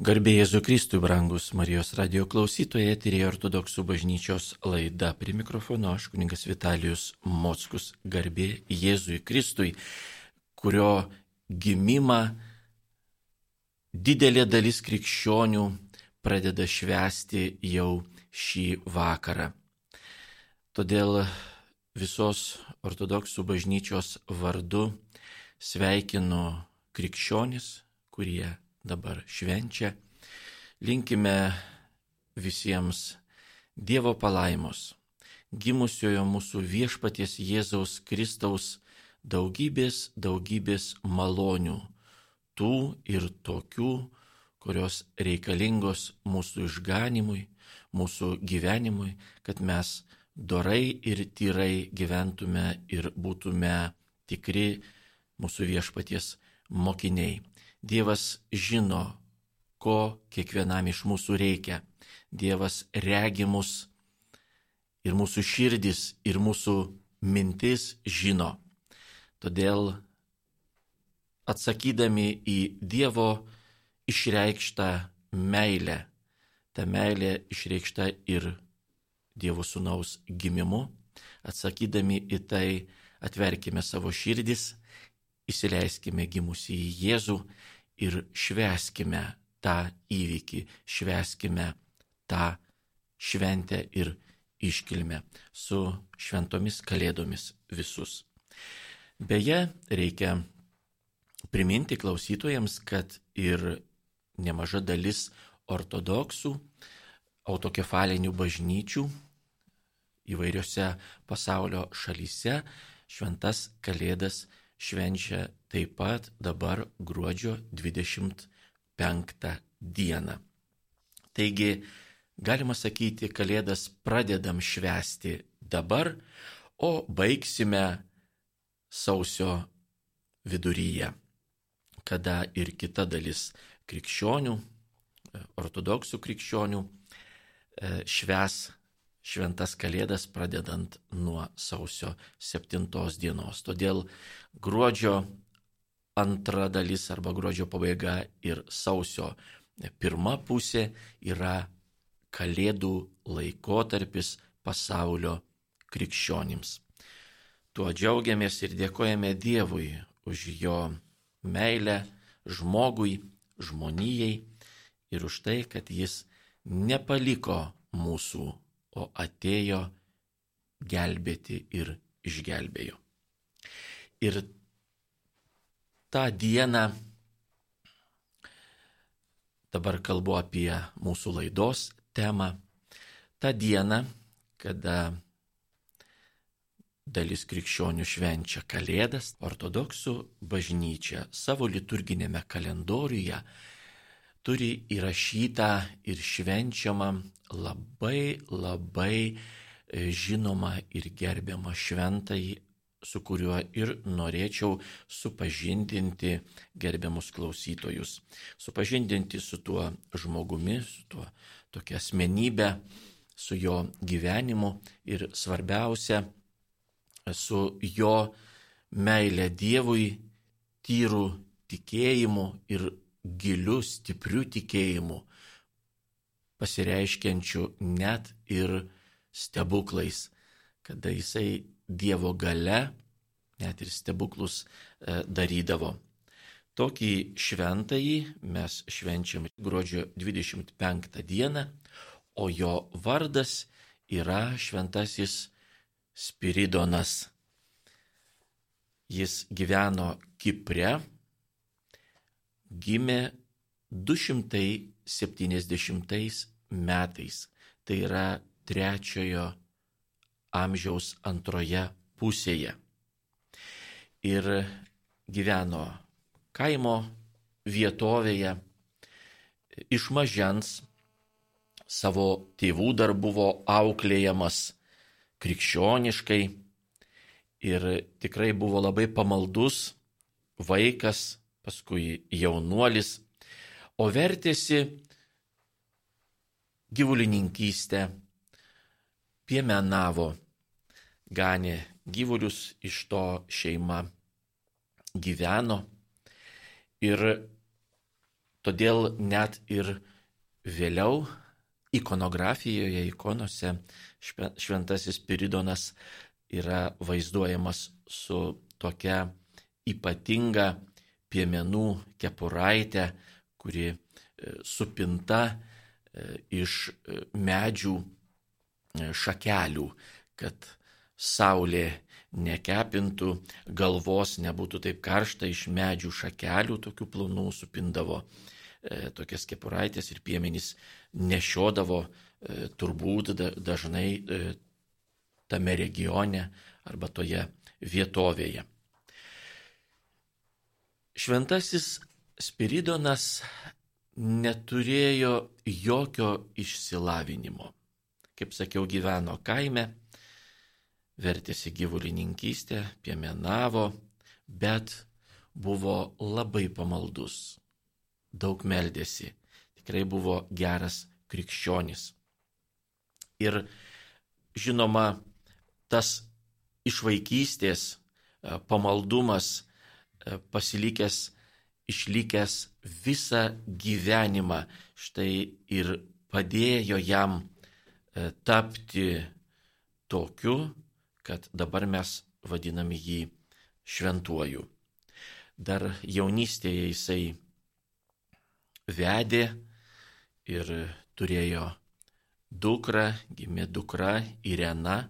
Garbė Jėzu Kristui, brangus Marijos radio klausytojai, eterėje ortodoksų bažnyčios laida. Prie mikrofono aš kuningas Vitalijus Mockus. Garbė Jėzui Kristui, kurio gimimą didelė dalis krikščionių pradeda švęsti jau šį vakarą. Todėl visos ortodoksų bažnyčios vardu sveikinu krikščionis, kurie dabar švenčia. Linkime visiems Dievo palaimos, gimusiojo mūsų viešpaties Jėzaus Kristaus daugybės, daugybės malonių, tų ir tokių, kurios reikalingos mūsų išganimui, mūsų gyvenimui, kad mes dorai ir tyrai gyventume ir būtume tikri mūsų viešpaties mokiniai. Dievas žino, ko kiekvienam iš mūsų reikia. Dievas regi mus ir mūsų širdis, ir mūsų mintis žino. Todėl atsakydami į Dievo išreikštą meilę, ta meilė išreikšta ir Dievo Sūnaus gimimu, atsakydami į tai atverkime savo širdis įsileiskime gimusi į Jėzų ir šveskime tą įvykį, šveskime tą šventę ir iškilmę su šventomis kalėdomis visus. Beje, reikia priminti klausytojams, kad ir nemaža dalis ortodoksų autokefalinių bažnyčių įvairiose pasaulio šalyse šventas kalėdas švenčia taip pat dabar gruodžio 25 dieną. Taigi, galima sakyti, Kalėdas pradedam švęsti dabar, o baigsime sausio viduryje, kada ir kita dalis krikščionių, ortodoksų krikščionių e, šves šventas kalėdas pradedant nuo sausio 7 dienos. Todėl gruodžio antra dalis arba gruodžio pabaiga ir sausio pirma pusė yra kalėdų laikotarpis pasaulio krikščionims. Tuo džiaugiamės ir dėkojame Dievui už jo meilę žmogui, žmonijai ir už tai, kad jis nepaliko mūsų o atėjo gelbėti ir išgelbėjo. Ir tą dieną, dabar kalbu apie mūsų laidos temą, tą dieną, kada dalis krikščionių švenčia Kalėdas, ortodoksų bažnyčia savo liturginėme kalendoriuje turi įrašytą ir švenčiamą labai labai e, žinomą ir gerbiamą šventąjį, su kuriuo ir norėčiau supažindinti gerbiamus klausytojus. Supažindinti su tuo žmogumi, su tuo tokia asmenybė, su jo gyvenimu ir svarbiausia, su jo meilė Dievui, tyrų tikėjimu ir giliu, stipriu tikėjimu, pasireiškiančiu net ir stebuklais, kada jisai Dievo gale net ir stebuklus e, darydavo. Tokį šventąjį mes švenčiam gruodžio 25 dieną, o jo vardas yra šventasis Spiridonas. Jis gyveno Kipre, gimė 270 metais, tai yra trečiojo amžiaus antroje pusėje. Ir gyveno kaimo vietovėje, iš mažens savo tėvų dar buvo auklėjamas krikščioniškai ir tikrai buvo labai pamaldus vaikas, paskui jaunuolis, o vertėsi gyvulininkystę, piemenavo, ganė gyvulius, iš to šeima gyveno. Ir Todėl net ir vėliau ikonografijoje, ikonose šventasis Piridonas yra vaizduojamas su tokia ypatinga piemenų kepuraitė, kuri e, supinta e, iš e, medžių šakelių, kad saulė nekepintų, galvos nebūtų taip karšta iš medžių šakelių, tokių plonų supindavo tokias kepuraitės ir piemenys nešiodavo turbūt dažnai tame regione arba toje vietovėje. Šventasis Spiridonas neturėjo jokio išsilavinimo. Kaip sakiau, gyveno kaime, vertėsi gyvulininkystę, piemenavo, bet buvo labai pamaldus, daug meldėsi, tikrai buvo geras krikščionis. Ir žinoma, tas iš vaikystės pamaldumas pasilikęs, išlikęs visą gyvenimą, štai ir padėjo jam e, tapti tokiu, kad dabar mes vadiname jį šventuoju. Dar jaunystėje jisai vedė ir turėjo dukrą, gimė dukra Irena.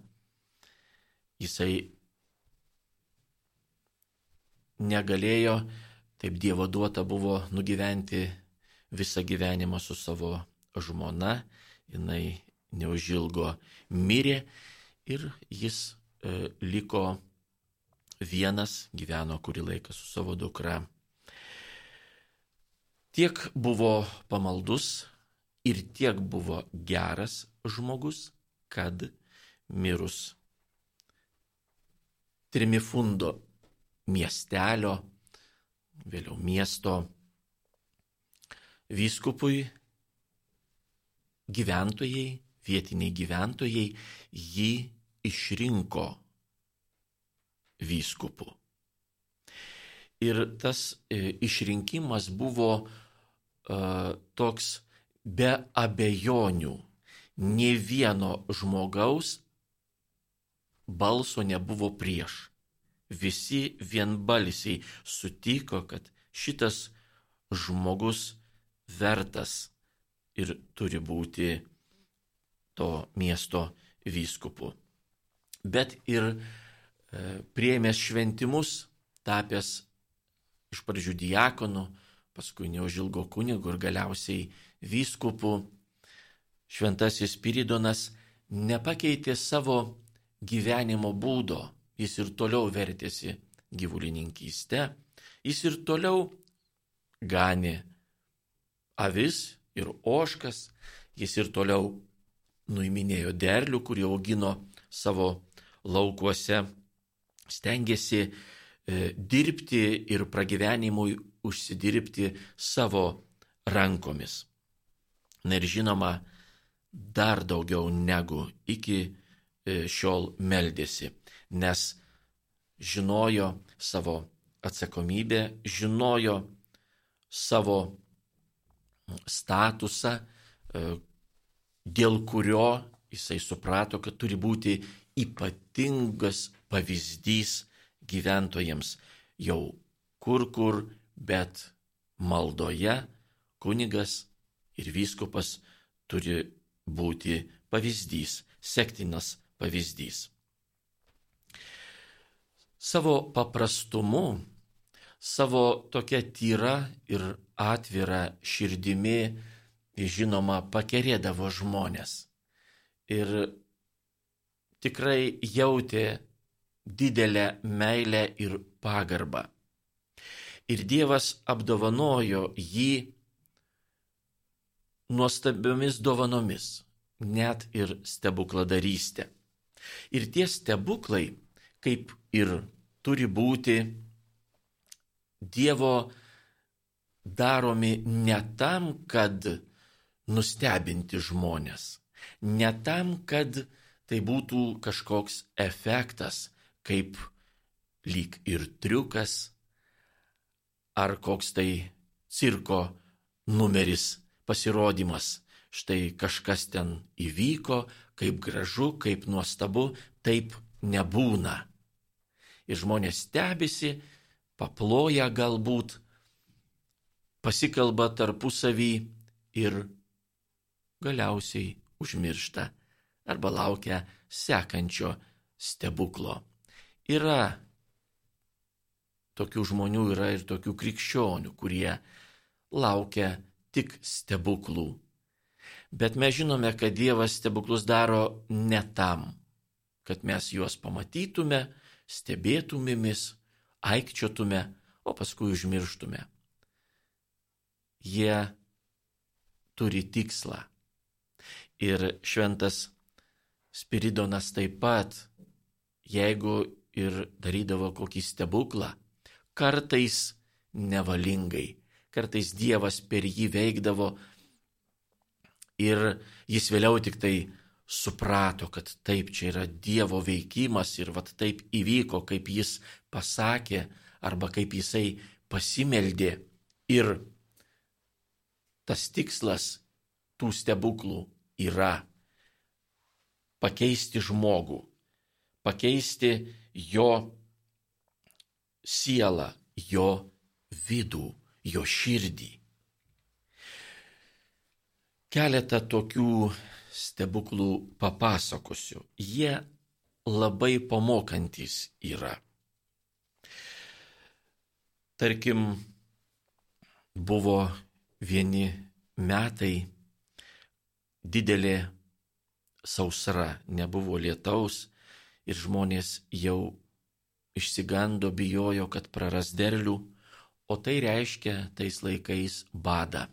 Jisai negalėjo, taip Dievo duota buvo nugyventi visą gyvenimą su savo žmona, jinai neužilgo mirė ir jis E, liko vienas, gyveno kurį laiką su savo dukra. Tiek buvo pamaldus ir tiek buvo geras žmogus, kad mirus Trimifundo miestelio, vėliau miesto vyskupui gyventojai, vietiniai gyventojai jį išrinko vyskupu. Ir tas e, išrinkimas buvo uh, toks be abejonių. Ne vieno žmogaus balso nebuvo prieš. Visi vienbalsiai sutiko, kad šitas žmogus vertas ir turi būti to miesto vyskupu. Bet ir e, prieimęs šventimus, tapęs iš pradžių diakonu, paskui neužilgo kunigu ir galiausiai vyskupu, šventasis Piridonas nepakeitė savo gyvenimo būdo, jis ir toliau vertėsi gyvulininkystę, jis ir toliau ganė avis ir oškas, jis ir toliau nuiminėjo derlių, kurį augino savo laukuose, stengiasi e, dirbti ir pragyvenimui užsidirbti savo rankomis. Na ir žinoma, dar daugiau negu iki šiol meldėsi, nes žinojo savo atsakomybę, žinojo savo statusą, e, dėl kurio jisai suprato, kad turi būti ypatingas pavyzdys gyventojams. Jau kur kur, bet maldoje kunigas ir vyskupas turi būti pavyzdys, sektinas pavyzdys. Savo paprastumu, savo tokia tyra ir atvira širdimi, žinoma, pakerėdavo žmonės. Ir tikrai jautė didelę meilę ir pagarbą. Ir Dievas apdovanojo jį nuostabiomis dovanomis, net ir stebukladarystė. Ir tie stebuklai, kaip ir turi būti Dievo daromi ne tam, kad nustebinti žmonės, ne tam, kad tai būtų kažkoks efektas, kaip lyg ir triukas, ar koks tai cirko numeris, pasirodymas. Štai kažkas ten įvyko, kaip gražu, kaip nuostabu, taip nebūna. Ir žmonės stebisi, paploja galbūt, pasikalba tarpusavį ir galiausiai užmiršta arba laukia sekančio stebuklo. Yra tokių žmonių, yra ir tokių krikščionių, kurie laukia tik stebuklų. Bet mes žinome, kad Dievas stebuklus daro ne tam, kad mes juos pamatytume, stebėtumėmis, aikčiotume, o paskui užmirštume. Jie turi tikslą. Ir šventas Spiridonas taip pat, jeigu ir darydavo kokį stebuklą, kartais nevalingai, kartais Dievas per jį veikdavo ir jis vėliau tik tai suprato, kad taip čia yra Dievo veikimas ir vat taip įvyko, kaip jis pasakė arba kaip jisai pasimeldė. Ir tas tikslas tų stebuklų yra pakeisti žmogų, pakeisti jo sielą, jo vidų, jo širdį. Keletą tokių stebuklų papasakosiu. Jie labai pamokantis yra. Tarkim, buvo vieni metai didelė sausra, nebuvo lietaus ir žmonės jau išsigando, bijojo, kad praras derlių, o tai reiškia tais laikais badą.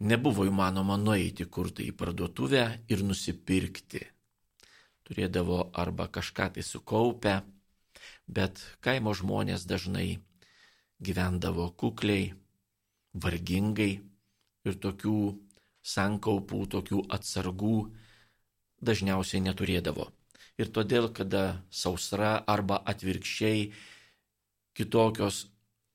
Nebuvo įmanoma nueiti kur tai į parduotuvę ir nusipirkti. Turėdavo arba kažką tai sukaupę, bet kaimo žmonės dažnai gyvendavo kukliai, vargingai ir tokių sankaupų, tokių atsargų dažniausiai neturėdavo. Ir todėl, kada sausra arba atvirkščiai kitokios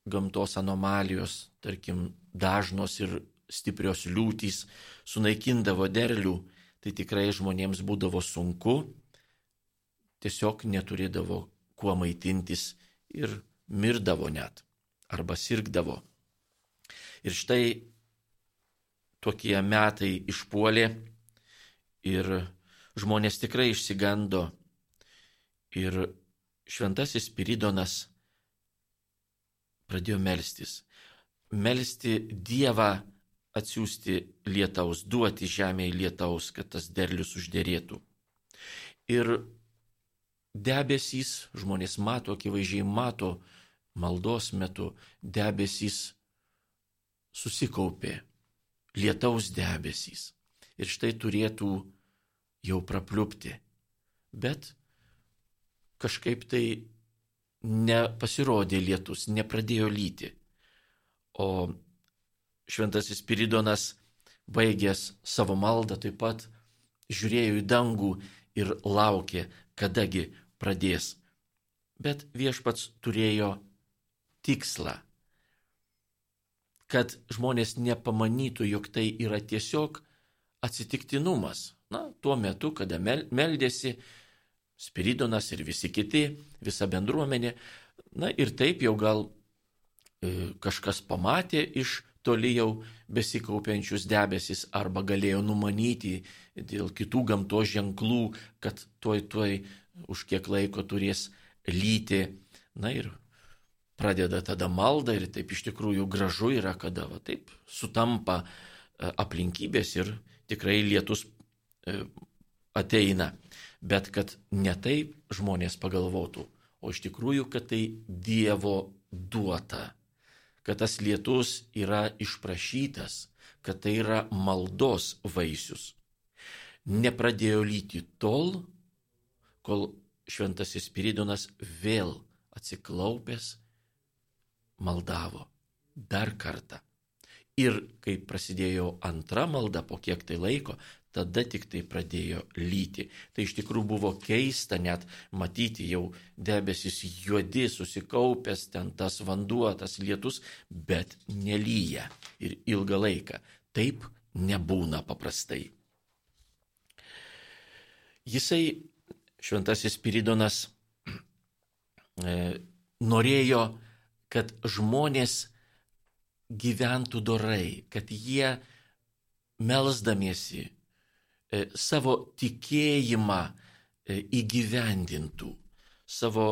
gamtos anomalijos, tarkim, dažnos ir stiprios liūtys sunaikindavo derlių, tai tikrai žmonėms būdavo sunku, tiesiog neturėdavo kuo maitintis ir mirdavo net arba sirgdavo. Ir štai tokie metai išpuolė ir žmonės tikrai išsigando. Ir šventasis Piridonas pradėjo melstis. Melsti Dievą atsiųsti lietaus, duoti žemėje lietaus, kad tas derlius uždėrėtų. Ir debesys, žmonės mato, akivaizdžiai mato maldos metu, debesys susikaupė lietaus debesys. Ir štai turėtų jau prapliupti. Bet kažkaip tai nepasirodė lietus, nepradėjo lyti. O šventasis Piridonas, baigęs savo maldą, taip pat žiūrėjo į dangų ir laukė, kadagi pradės. Bet viešpats turėjo tikslą kad žmonės nepamanytų, jog tai yra tiesiog atsitiktinumas. Na, tuo metu, kada meldėsi Spiridonas ir visi kiti, visa bendruomenė, na ir taip jau gal e, kažkas pamatė iš toli jau besikaupiančius debesis arba galėjo numanyti dėl kitų gamtos ženklų, kad tuoj tuoj už kiek laiko turės lyti. Na ir pradeda tada maldą ir taip iš tikrųjų gražu yra, kada va, taip sutampa e, aplinkybės ir tikrai lietus e, ateina. Bet kad ne taip žmonės pagalvotų, o iš tikrųjų, kad tai Dievo duota, kad tas lietus yra išprašytas, kad tai yra maldos vaisius. Nepradėjo lyti tol, kol šventasis Spiridonas vėl atsiklaupęs maldavo dar kartą. Ir kai prasidėjo antra malda po kiek tai laiko, tada tik tai pradėjo lyti. Tai iš tikrųjų buvo keista net matyti jau debesis juodi, susikaupęs ten tas vanduo, tas lietus, bet nelyja ir ilgą laiką. Taip nebūna paprastai. Jisai, šventasis Piridonas, e, norėjo, kad žmonės gyventų dorai, kad jie melzdamiesi savo tikėjimą e, įgyvendintų, savo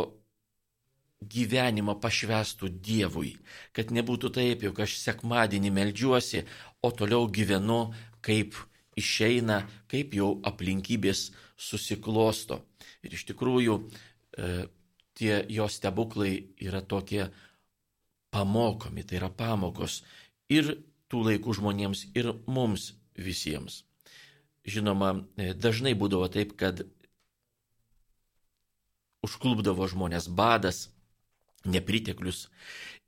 gyvenimą pašvestų Dievui, kad nebūtų taip, jog aš sekmadienį melžiuosi, o toliau gyvenu kaip išeina, kaip jau aplinkybės susiklosto. Ir iš tikrųjų e, tie jo stebuklai yra tokie pamokomi, tai yra pamokos ir tų laikų žmonėms, ir mums visiems. Žinoma, e, dažnai būdavo taip, kad užklubdavo žmonės badas, nepriteklius.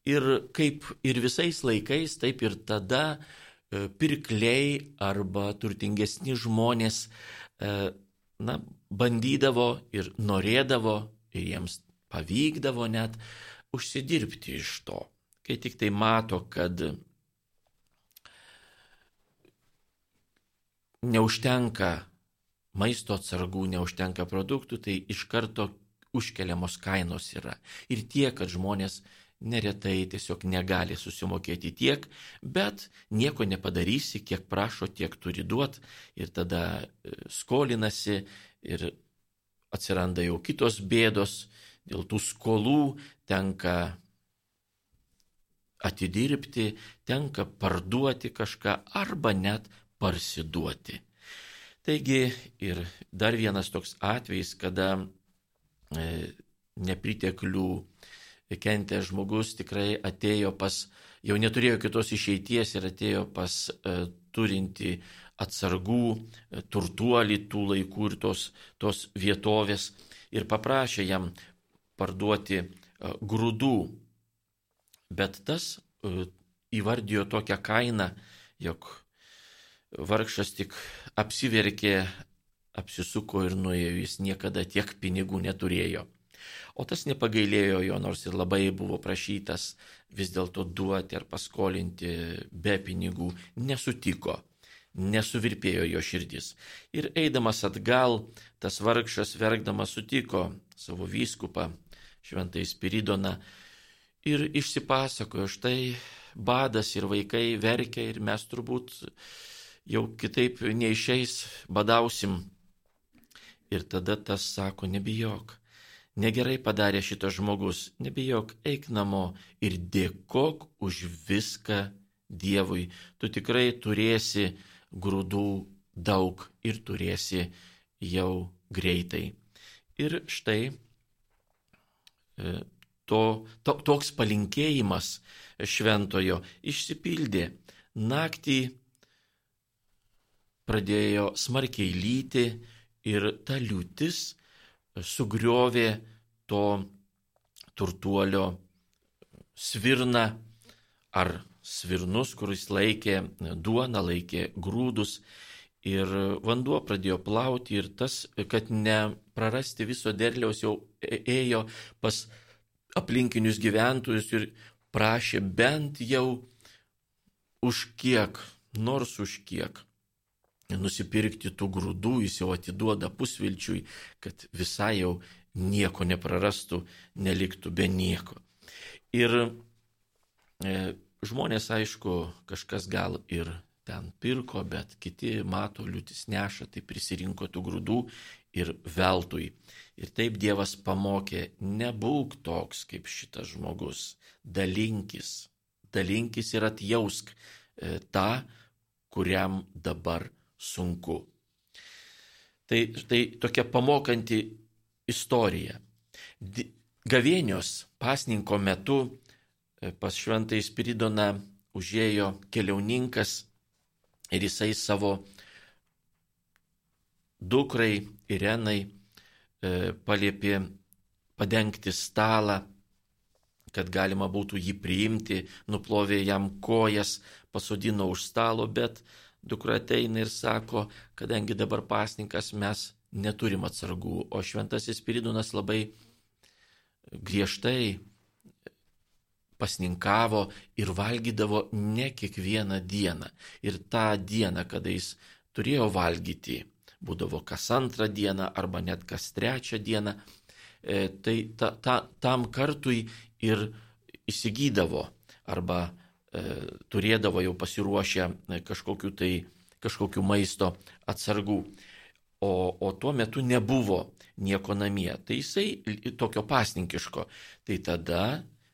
Ir kaip ir visais laikais, taip ir tada e, pirkliai arba turtingesni žmonės e, na, bandydavo ir norėdavo, ir jiems pavykdavo net užsidirbti iš to. Kai tik tai mato, kad neužtenka maisto atsargų, neužtenka produktų, tai iš karto užkeliamos kainos yra. Ir tie, kad žmonės neretai tiesiog negali susimokėti tiek, bet nieko nepadarysi, kiek prašo, tiek turi duoti ir tada e, skolinasi ir atsiranda jau kitos bėdos, dėl tų skolų tenka atidirbti, tenka parduoti kažką arba net parsiduoti. Taigi ir dar vienas toks atvejis, kada E, nepriteklių kentęs žmogus tikrai atėjo pas, jau neturėjo kitos išeities ir atėjo pas e, turinti atsargų, e, turtuolį tų laikų ir tos, tos vietovės ir paprašė jam parduoti e, grūdų. Bet tas e, įvardijo tokią kainą, jog vargšas tik apsiverkė apsisuko ir nuėjo, jis niekada tiek pinigų neturėjo. O tas nepagailėjo jo, nors ir labai buvo prašytas vis dėlto duoti ar paskolinti be pinigų, nesutiko, nesuvirpėjo jo širdis. Ir eidamas atgal, tas vargšas verkdamas sutiko savo vyskupą, šventai Spiridoną, ir išsipasakojo, štai badas ir vaikai verkia ir mes turbūt jau kitaip neišeis, badausim Ir tada tas sako, nebijok. Negerai padarė šitas žmogus, nebijok, eik namo ir dėkok už viską Dievui. Tu tikrai turėsi grūdų daug ir turėsi jau greitai. Ir štai e, to, to, toks palinkėjimas šventojo išsipildė. Naktį pradėjo smarkiai lyti, ir ta liūtis sugriovė to turtuolio svirną ar svirnus, kuris laikė duoną, laikė grūdus. Ir vanduo pradėjo plauti ir tas, kad neprarasti viso derliaus, jau ėjo pas aplinkinius gyventojus ir prašė bent jau už kiek, nors už kiek nusipirkti tų grūdų, jis jau atiduoda pusvilčiui, kad visai jau nieko neprarastų, neliktų be nieko. Ir e, žmonės, aišku, kažkas gal ir ten pirko, bet kiti mato, liūtis neša, tai prisirinko tų grūdų ir veltui. Ir taip Dievas pamokė, nebūk toks kaip šitas žmogus, dalinkis, dalinkis ir atjausk e, tą, kuriam dabar sunku. Tai štai tokia pamokanti istorija. Gavėnios pasninko metu e, pas šventai Spiridoną užėjo keliauninkas ir jisai savo dukrai Irenai e, paliepė padengti stalą, kad galima būtų jį priimti, nuplovė jam kojas, pasodino už stalo, bet dukra ateina ir sako, kadangi dabar pasninkas mes neturim atsargų, o šventasis Spiridonas labai griežtai pasninkavo ir valgydavo ne kiekvieną dieną. Ir tą dieną, kada jis turėjo valgyti, būdavo kas antrą dieną arba net kas trečią dieną, e, tai ta, ta, tam kartui ir įsigydavo arba turėdavo jau pasiruošę e, kažkokiu tai kažkokiu maisto atsargų. O, o tuo metu nebuvo nieko namie. Tai jisai tokio pasninkiško. Tai tada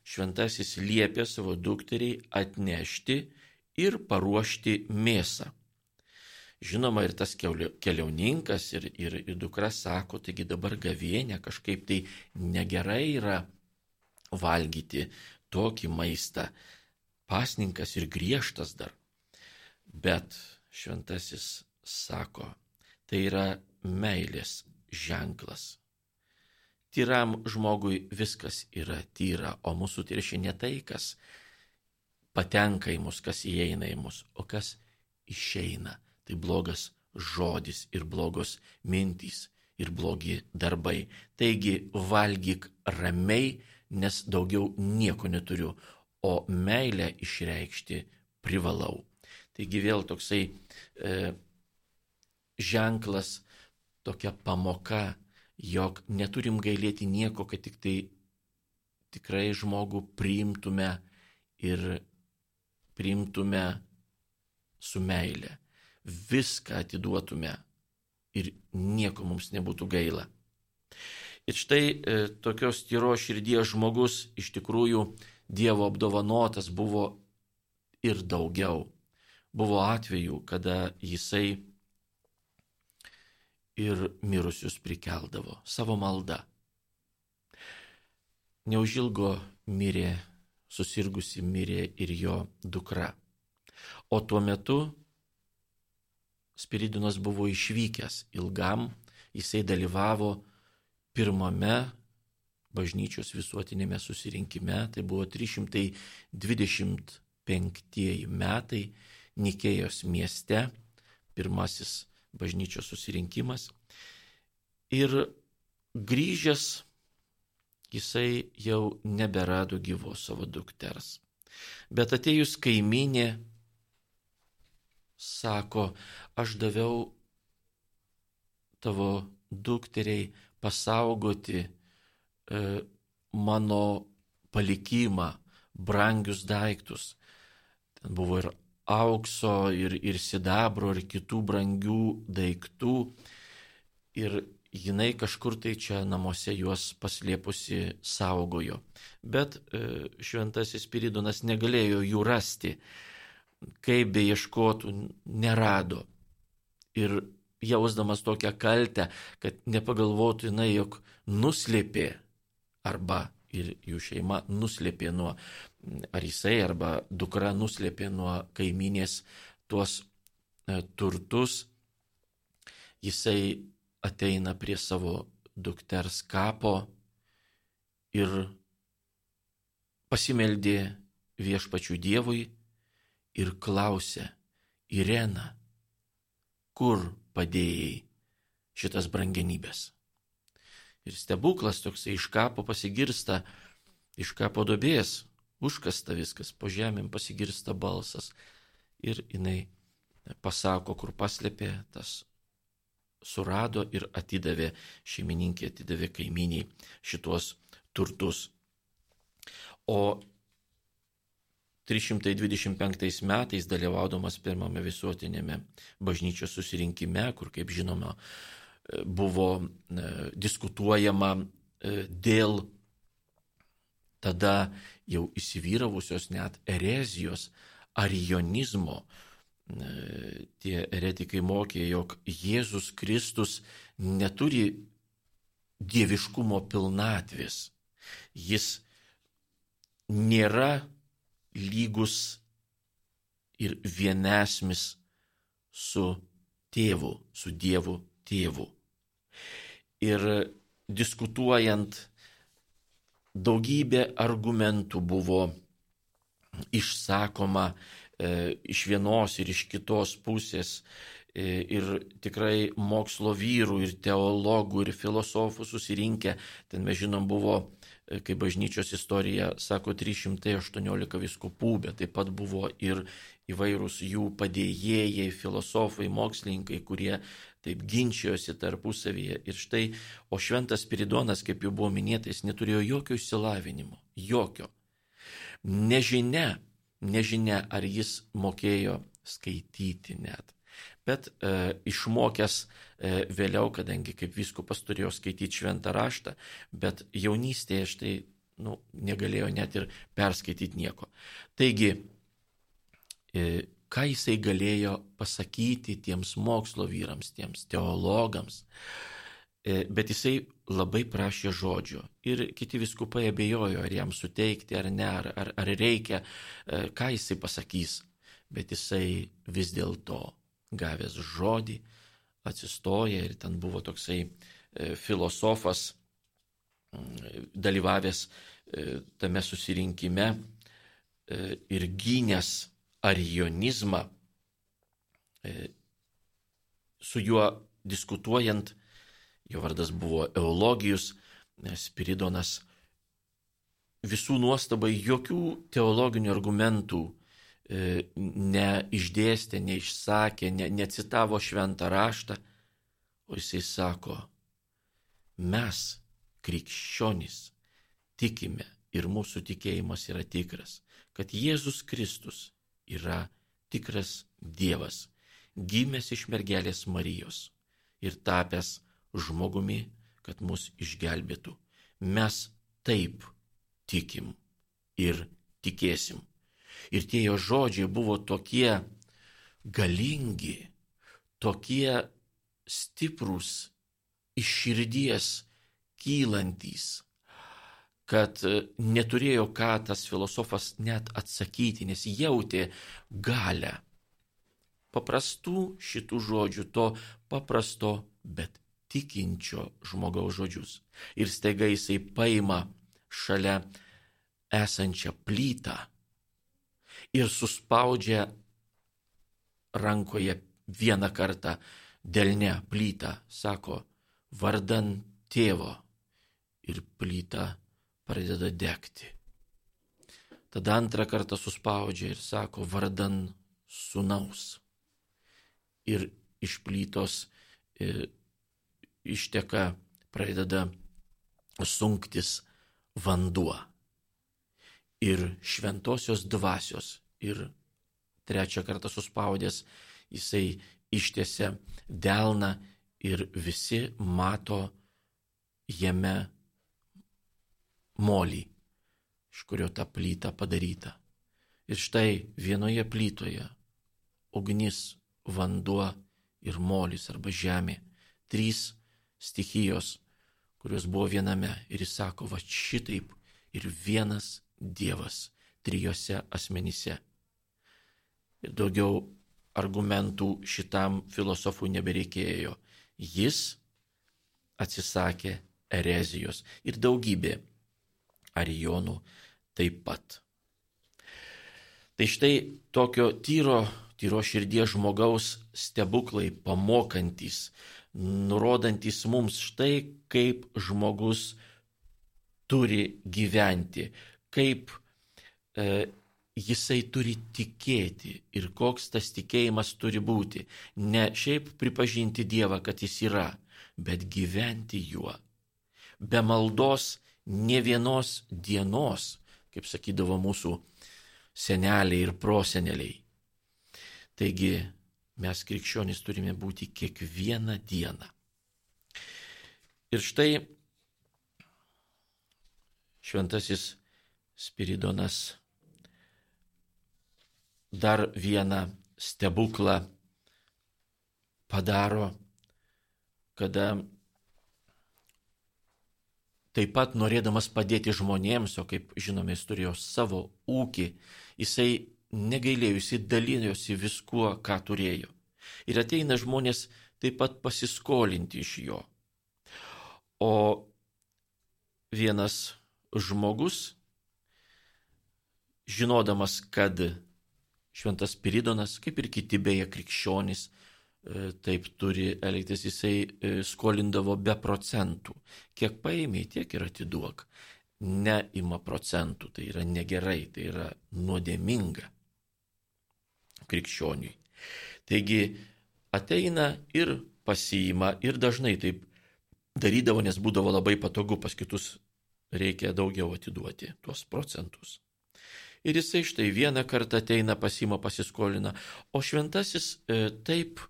šventasis liepė savo dukteriai atnešti ir paruošti mėsą. Žinoma, ir tas keliauninkas, ir, ir, ir dukra sako, taigi dabar gavienė kažkaip tai negerai yra valgyti tokį maistą. Pasninkas ir griežtas dar. Bet šventasis sako, tai yra meilės ženklas. Tyram žmogui viskas yra tyra, o mūsų tiršė ne tai, kas patenka į mus, kas įeina į mus, o kas išeina. Tai blogas žodis ir blogos mintys ir blogi darbai. Taigi valgyk ramiai, nes daugiau nieko neturiu, o meilę išreikšti privalau. Taigi vėl toksai e, ženklas, tokia pamoka jog neturim gailėti nieko, kad tik tai tikrai žmogų priimtume ir priimtume su meile. Viską atiduotume ir nieko mums nebūtų gaila. Ir štai e, tokios tyro širdies žmogus iš tikrųjų Dievo apdovanotas buvo ir daugiau. Buvo atvejų, kada jisai ir mirusius prikeldavo savo maldą. Neužilgo mirė, susirgusi mirė ir jo dukra. O tuo metu Spiridinas buvo išvykęs ilgam, jisai dalyvavo pirmame bažnyčios visuotinėme susirinkime, tai buvo 325 metai Nikėjos mieste, pirmasis bažnyčios susirinkimas. Ir grįžęs jisai jau neberado gyvos savo dukters. Bet atėjus kaiminė sako, aš daviau tavo dukteriai pasaugoti mano palikimą, brangius daiktus. Ten buvo ir aukso ir, ir sidabro ir kitų brangių daiktų. Ir jinai kažkur tai čia namuose juos paslėpusi saugojo. Bet e, šventasis Spiridonas negalėjo jų rasti. Kaip be ieškotų, nerado. Ir jausdamas tokią kaltę, kad nepagalvotų jinai, jog nuslėpė arba ir jų šeima nuslėpė nuo, ar jisai, arba dukra nuslėpė nuo kaiminės tuos e, turtus, jisai ateina prie savo dukters kapo ir pasimeldė viešpačių Dievui ir klausė, Irena, kur padėjai šitas brangenybės? Ir stebuklas toksai iš kapo pasigirsta, iš kapo dobės, užkasta viskas, po žemėm pasigirsta balsas. Ir jinai pasako, kur paslėpė, tas surado ir atidavė, šeimininkė atidavė kaiminiai šituos turtus. O 325 metais dalyvaudamas pirmame visuotinėme bažnyčios susirinkime, kur, kaip žinoma, buvo e, diskutuojama e, dėl tada jau įsivyravusios net erezijos, arijonizmo. E, tie eretikai mokė, jog Jėzus Kristus neturi dieviškumo pilnatvės. Jis nėra lygus ir vienesmis su tėvu, su Dievu tėvu. Ir diskutuojant, daugybė argumentų buvo išsakoma e, iš vienos ir iš kitos pusės. E, ir tikrai mokslo vyrų, ir teologų, ir filosofų susirinkę, ten mes žinom buvo, e, kaip bažnyčios istorija sako, 318 viskupų, bet taip pat buvo ir įvairūs jų padėjėjai, filosofai, mokslininkai, kurie taip ginčijosi tarpusavyje. Ir štai, o šventas Spiridonas, kaip jau buvo minėta, jis neturėjo jokio išsilavinimo, jokio. Nežinia, nežinia, ar jis mokėjo skaityti net. Bet e, išmokęs e, vėliau, kadangi kaip viskupas turėjo skaityti šventą raštą, bet jaunystėje štai nu, negalėjo net ir perskaityti nieko. Taigi, e, ką jisai galėjo pasakyti tiems mokslo vyrams, tiems teologams, e, bet jisai labai prašė žodžio. Ir kiti viskupai abejojo, ar jam suteikti ar ne, ar, ar, ar reikia, e, ką jisai pasakys. Bet jisai vis dėlto gavęs žodį atsistoja ir ten buvo toksai e, filosofas dalyvavęs tame susirinkime ir gynęs arionizmą, su juo diskutuojant jo vardas buvo Eulogijus, Spiridonas. Visų nuostabai jokių teologinių argumentų e, neišdėstė, neišsakė, ne, necitavo šventą raštą, o jisai sako, mes, krikščionys, tikime ir mūsų tikėjimas yra tikras, kad Jėzus Kristus yra tikras Dievas, gimęs iš mergelės Marijos ir tapęs žmogumi, kad mus išgelbėtų. Mes taip tikim ir tikėsim. Ir tie jo žodžiai buvo tokie galingi, tokie stiprūs, iš širdies kylantis, kad neturėjo ką tas filosofas net atsakyti, nes jautė galę paprastų šitų žodžių, to paprasto, bet tikinčio žmogaus žodžius. Ir staiga jisai paima šalia esančią plytą ir suspaudžia rankoje vieną kartą delne plytą, sako, vardan tėvo ir plyta pradeda degti. Tada antrą kartą suspaudžia ir sako, vardan sunaus. Ir iš plytos e, išteka, pradeda sunktis vanduo. Ir šventosios dvasios. Ir trečią kartą suspaudęs jisai ištiesia delną ir visi mato jame molį, iš kurio ta plyta padaryta. Ir štai vienoje plytoje ugnis, vanduo ir molis arba žemė. Trys stichijos, kurios buvo viename. Ir jis sako, va šitaip ir vienas Dievas trijose asmenyse. Ir daugiau argumentų šitam filosofui nebereikėjo. Jis atsisakė erezijos ir daugybė arijonų taip pat. Tai štai tokio tyro, tyro širdies žmogaus stebuklai pamokantis nurodantis mums štai, kaip žmogus turi gyventi, kaip e, jisai turi tikėti ir koks tas tikėjimas turi būti. Ne šiaip pripažinti Dievą, kad jis yra, bet gyventi juo. Be maldos ne vienos dienos, kaip sakydavo mūsų seneliai ir proseneliai. Taigi mes krikščionys turime būti kiekvieną dieną. Ir štai šventasis Spiridonas dar vieną stebuklą padaro, kada taip pat norėdamas padėti žmonėms, o kaip žinome, jis turėjo savo ūkį, jisai negailėjusi dalinosi viskuo, ką turėjo. Ir ateina žmonės taip pat pasiskolinti iš jo. O vienas žmogus, žinodamas, kad Šventas Piridonas, kaip ir kiti beje krikščionys, taip turi elgtis, jisai e, skolindavo be procentų. Kiek paėmė, tiek ir atiduok. Neima procentų, tai yra negerai, tai yra nuodėminga krikščioniui. Taigi ateina ir pasiima ir dažnai taip darydavo, nes būdavo labai patogu, pas kitus reikia daugiau atiduoti tuos procentus. Ir jisai štai vieną kartą ateina pasima pasiskolina. O šventasis e, taip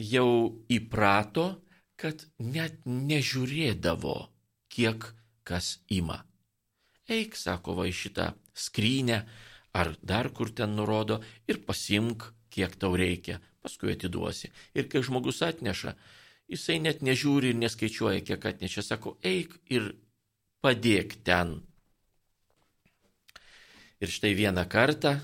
jau įprato, kad net nežiūrėdavo, kiek kas ima. Eik, sako, va į šitą skrynę ar dar kur ten nurodo ir pasimk, kiek tau reikia, paskui atiduosi. Ir kai žmogus atneša, jisai net nežiūri ir neskaičiuoja, kiek atnešė, sako, eik ir padėk ten Ir štai vieną kartą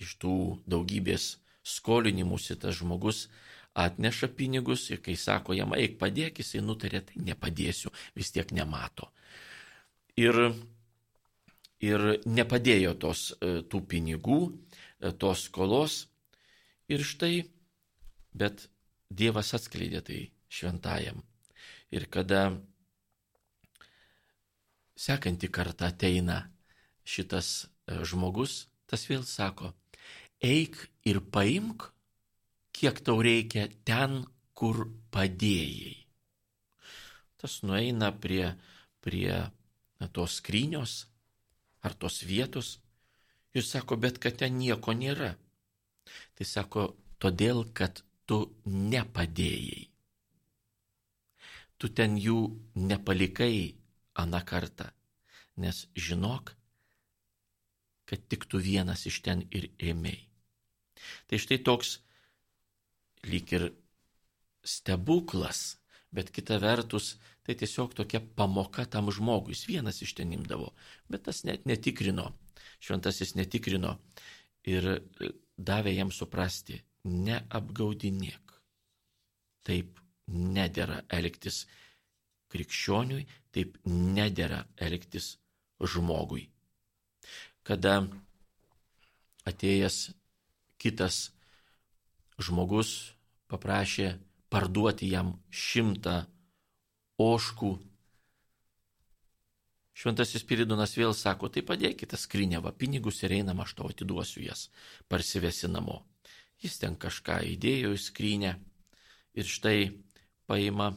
iš tų daugybės skolinimusi tas žmogus atneša pinigus ir kai sako jam, eik padėk, jisai nutarė, tai nepadėsiu, vis tiek nemato. Ir, ir nepadėjo tos, e, tų pinigų, e, tos skolos. Ir štai, bet Dievas atskleidė tai šventajam. Ir kada sekanti kartą ateina šitas E, žmogus, tas vėl sako, eik ir paimk, kiek tau reikia ten, kur padėjai. Tas nueina prie, prie tos skrynios ar tos vietos ir sako, bet kad ten nieko nėra. Tai sako, todėl, kad tu nepadėjai. Tu ten jų nepalikai aną kartą, nes žinok, kad tik tu vienas iš ten ir ėmėjai. Tai štai toks lyg ir stebuklas, bet kita vertus tai tiesiog tokia pamoka tam žmogui. Jis vienas iš ten imdavo, bet tas net netikrino, šventasis netikrino ir davė jam suprasti, neapgaudinėk. Taip nedėra elgtis krikščioniui, taip nedėra elgtis žmogui kada atėjęs kitas žmogus paprašė parduoti jam šimtą oškų. Šventasis Piridonas vėl sako, tai padėkite skrinę, va pinigus ir einam, aš tau atiduosiu jas, parsivesi namo. Jis ten kažką įdėjo į skrinę ir štai paima,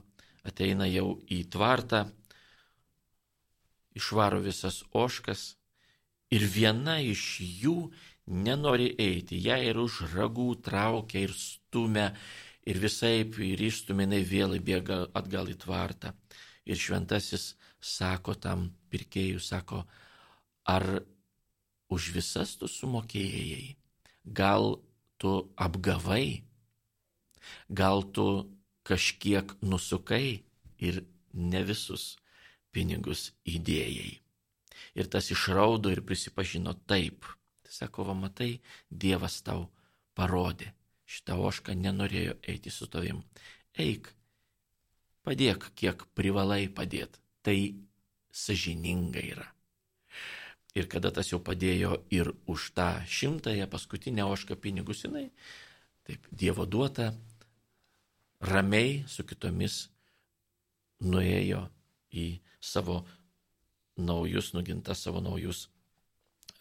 ateina jau į tvartą, išvaro visas oškas ir viena iš jų nenori eiti, ją ir už ragų traukia ir stumia ir visai ir išstumina vėl bėga atgal į tvartą. Ir šventasis sako tam pirkėjui, sako, ar už visas tu sumokėjai, gal tu apgavai, gal tu kažkiek nusukai ir ne visus pinigus įdėjai. Ir tas išraudo ir prisipažino taip. Tai sako, va matai, Dievas tau parodė. Šitą ošką nenorėjo eiti su tavim. Eik, padėk, kiek privalai padėti. Tai sažininga yra. Ir kada tas jau padėjo ir už tą šimtąją paskutinę ošką pinigus, jinai, taip, Dievo duota, ramiai su kitomis nuėjo į savo naujus, nuginta savo naujus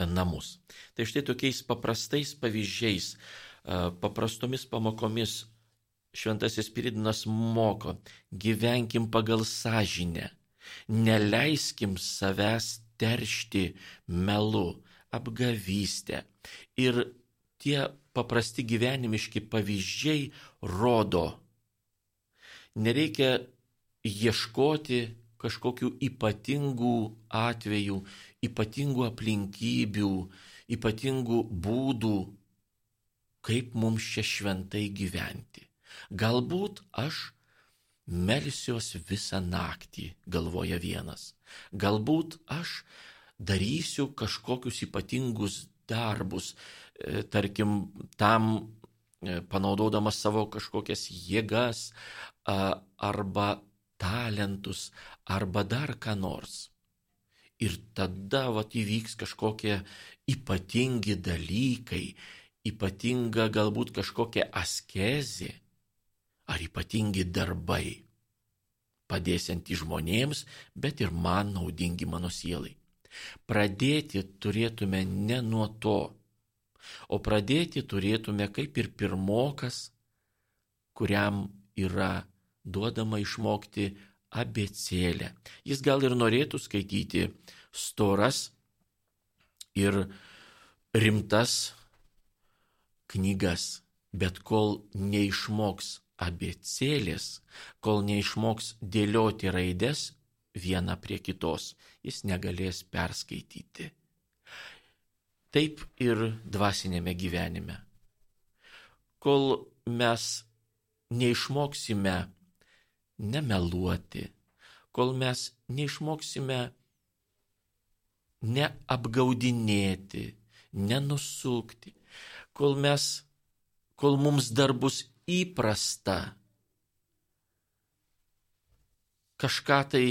namus. Tai štai tokiais paprastais pavyzdžiais, paprastomis pamokomis Šventasis Piridinas moko, gyvenkim pagal sąžinę, neleiskim savęs teršti melu, apgavystę. Ir tie paprasti gyvenimiški pavyzdžiai rodo, nereikia ieškoti kažkokių ypatingų atvejų, ypatingų aplinkybių, ypatingų būdų, kaip mums čia šventai gyventi. Galbūt aš melsiuos visą naktį, galvoja vienas. Galbūt aš darysiu kažkokius ypatingus darbus, e, tarkim, tam e, panaudodamas savo kažkokias jėgas arba talentus arba dar ką nors. Ir tada vat įvyks kažkokie ypatingi dalykai, ypatinga galbūt kažkokia askezė ar ypatingi darbai, padėsianti žmonėms, bet ir man naudingi mano sielai. Pradėti turėtume ne nuo to, o pradėti turėtume kaip ir pirmokas, kuriam yra duodama išmokti abecėlę. Jis gal ir norėtų skaityti storas ir rimtas knygas, bet kol neišmoks abecėlės, kol neišmoks dėlioti raides vieną prie kitos, jis negalės perskaityti. Taip ir dvasinėme gyvenime. Kol mes neišmoksime nemeluoti, kol mes neišmoksime neapgaudinėti, nenusukti, kol mes, kol mums dar bus įprasta kažką tai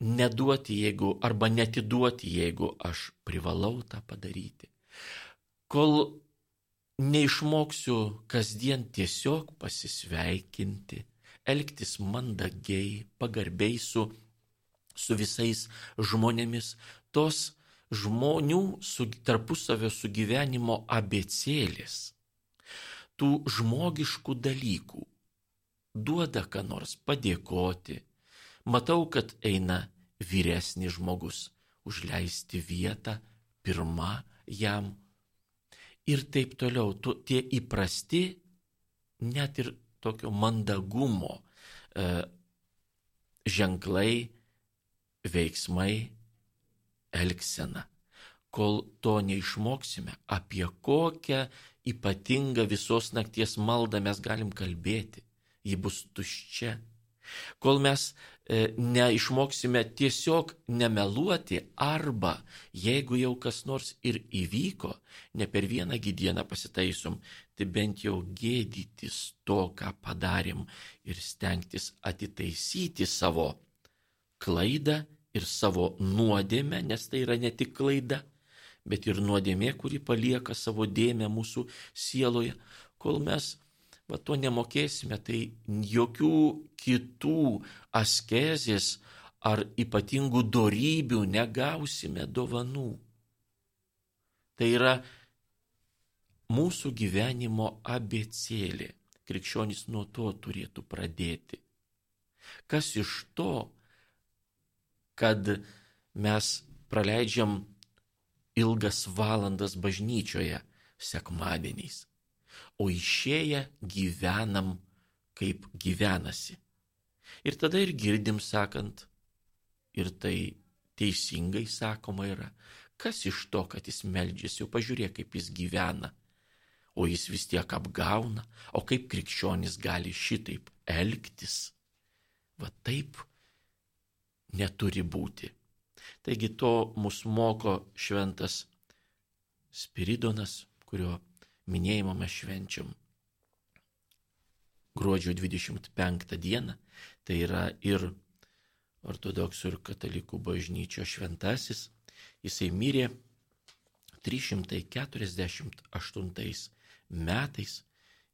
neduoti, jeigu, arba netiduoti, jeigu aš privalau tą padaryti. Kol neišmoksiu kasdien tiesiog pasisveikinti, elgtis mandagiai, pagarbiai su, su visais žmonėmis, tos žmonių su, tarpusavio sugyvenimo abecėlės tų žmogiškų dalykų. Duoda ką nors padėkoti. Matau, kad eina vyresnis žmogus užleisti vietą pirmą jam. Ir taip toliau, tu, tie įprasti, net ir tokio mandagumo e, ženklai, veiksmai, elgsena. Kol to neišmoksime, apie kokią ypatingą visos nakties maldą mes galim kalbėti. Ji bus tuščia. Kol mes e, neišmoksime tiesiog nemeluoti arba jeigu jau kas nors ir įvyko, ne per vieną dieną pasitaisom, tai bent jau gėdytis to, ką padarėm ir stengtis atitaisyti savo klaidą ir savo nuodėmę, nes tai yra ne tik klaida, bet ir nuodėmė, kuri palieka savo dėmę mūsų sieloje. Kol mes va, to nemokėsime, tai jokių kitų askezės ar ypatingų darybių negausime dovanų. Tai yra mūsų gyvenimo abecėlė. Krikščionys nuo to turėtų pradėti. Kas iš to, kad mes praleidžiam ilgas valandas bažnyčioje sekmadieniais, o išėję gyvenam kaip gyvenasi. Ir tada ir girdim sakant, ir tai teisingai sakoma yra, kas iš to, kad jis meldžiasi, jau pažiūrėk, kaip jis gyvena, o jis vis tiek apgauna, o kaip krikščionis gali šitaip elgtis. Va taip neturi būti. Taigi to mus moko šventas Spiridonas, kurio minėjimą mes švenčiam gruodžio 25 dieną. Tai yra ir ortodoksų ir katalikų bažnyčio šventasis. Jisai mirė 348 metais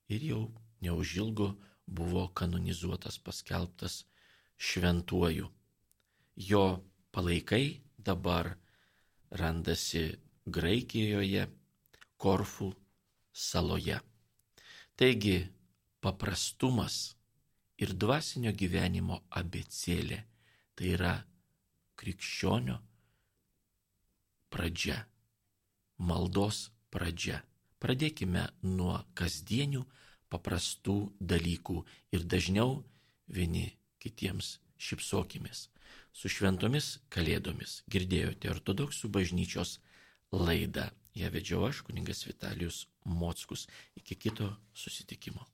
ir jau neužilgo buvo kanonizuotas, paskelbtas šventuoju. Jo palaikai dabar randasi Graikijoje, Korfų saloje. Taigi paprastumas ir dvasinio gyvenimo abecėlė tai yra krikščionio pradžia, maldos pradžia. Pradėkime nuo kasdienių paprastų dalykų ir dažniau vieni kitiems šipsokimės su šventomis kalėdomis. Girdėjote ortodoksų bažnyčios laidą. Ja vedžiau aš, kuningas Vitalijus Mockus. Iki kito susitikimo.